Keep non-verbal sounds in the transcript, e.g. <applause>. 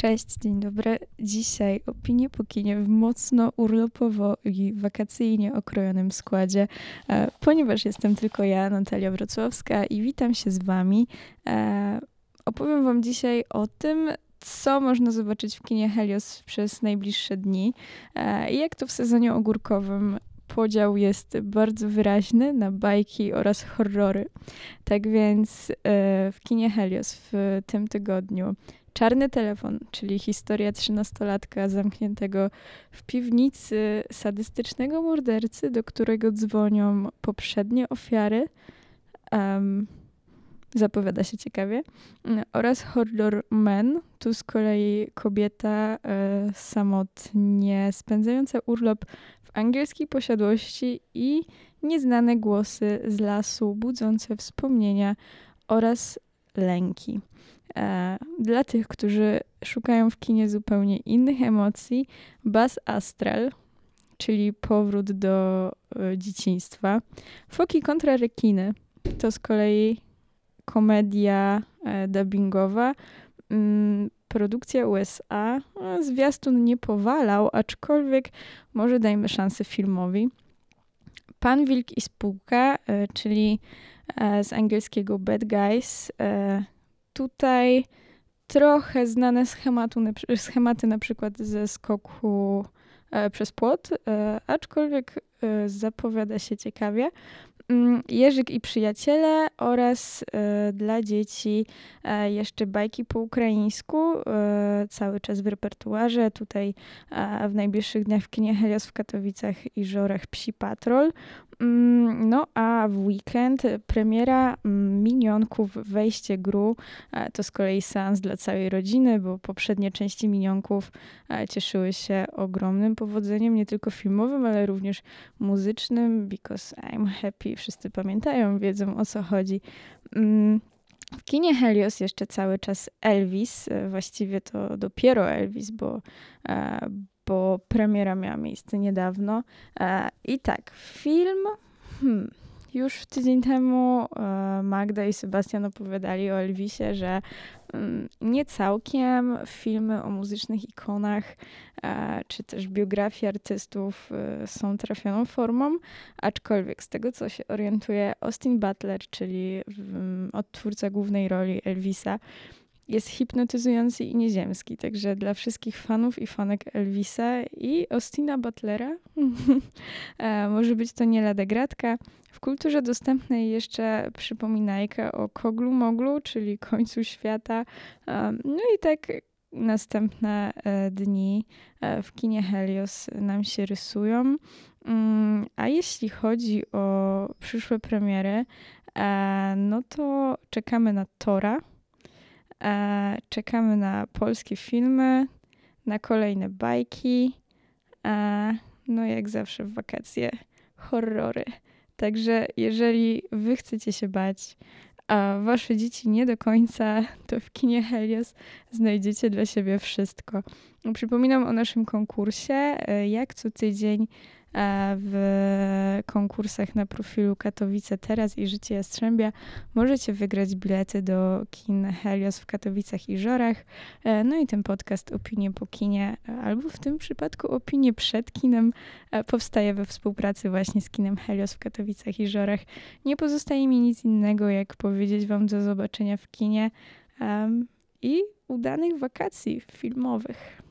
Cześć, dzień dobry. Dzisiaj opinie po kinie w mocno urlopowo i wakacyjnie okrojonym składzie, e, ponieważ jestem tylko ja, Natalia Wrocławska i witam się z wami. E, opowiem wam dzisiaj o tym, co można zobaczyć w kinie Helios przez najbliższe dni e, i jak to w sezonie ogórkowym podział jest bardzo wyraźny na bajki oraz horrory. Tak więc w kinie Helios w tym tygodniu Czarny telefon, czyli historia trzynastolatka zamkniętego w piwnicy sadystycznego mordercy, do którego dzwonią poprzednie ofiary. Um, zapowiada się ciekawie. Oraz Horror Man, tu z kolei kobieta e, samotnie spędzająca urlop w angielskiej posiadłości i nieznane głosy z lasu budzące wspomnienia oraz lęki. E, dla tych, którzy szukają w kinie zupełnie innych emocji, Bas Astral, czyli powrót do e, dzieciństwa. Foki kontra rekiny to z kolei komedia e, dubbingowa, mm, produkcja USA. Zwiastun nie powalał, aczkolwiek może dajmy szansę filmowi. Pan Wilk i Spółka, czyli z angielskiego Bad Guys, tutaj trochę znane schematu, schematy na przykład ze skoku e, przez płot, e, aczkolwiek e, zapowiada się ciekawie. Mm, Jerzyk i przyjaciele oraz e, dla dzieci e, jeszcze bajki po ukraińsku, e, cały czas w repertuarze. Tutaj w najbliższych dniach w kinie Helios w Katowicach i Żorach Psi Patrol. Mm, no a w weekend premiera mm, Minionków Wejście Gru. To z kolei seans dla całej rodziny, bo poprzednie części Minionków cieszyły się ogromnym powodzeniem, nie tylko filmowym, ale również muzycznym, because I'm happy wszyscy pamiętają, wiedzą o co chodzi. Mm, w kinie Helios jeszcze cały czas Elvis, e, właściwie to dopiero Elvis, bo, e, bo premiera miała miejsce niedawno. E, I tak, film. Hmm, już tydzień temu e, Magda i Sebastian opowiadali o Elvisie, że mm, nie całkiem filmy o muzycznych ikonach e, czy też biografie artystów są trafioną formą, aczkolwiek z tego co się orientuje Austin Butler, czyli odtwórca głównej roli Elvisa, jest hipnotyzujący i nieziemski. Także dla wszystkich fanów i fanek Elvisa i Austina Butlera <laughs> może być to nie lada gratka. W kulturze dostępnej jeszcze przypominajka o Koglu Moglu, czyli końcu świata. No i tak następne e, dni e, w kinie Helios nam się rysują. Mm, a jeśli chodzi o przyszłe premiery, e, no to czekamy na Tora, czekamy na polskie filmy, na kolejne bajki, no jak zawsze w wakacje horrory. Także jeżeli wy chcecie się bać, a wasze dzieci nie do końca, to w kinie Helios znajdziecie dla siebie wszystko. Przypominam o naszym konkursie. E, jak co tydzień E, w konkursach na profilu Katowice Teraz i Życie Jastrzębia możecie wygrać bilety do kin Helios w Katowicach i Żorach. E, no i ten podcast Opinie po kinie, albo w tym przypadku Opinie przed kinem, e, powstaje we współpracy właśnie z kinem Helios w Katowicach i Żorach. Nie pozostaje mi nic innego, jak powiedzieć wam do zobaczenia w kinie um, i udanych wakacji filmowych.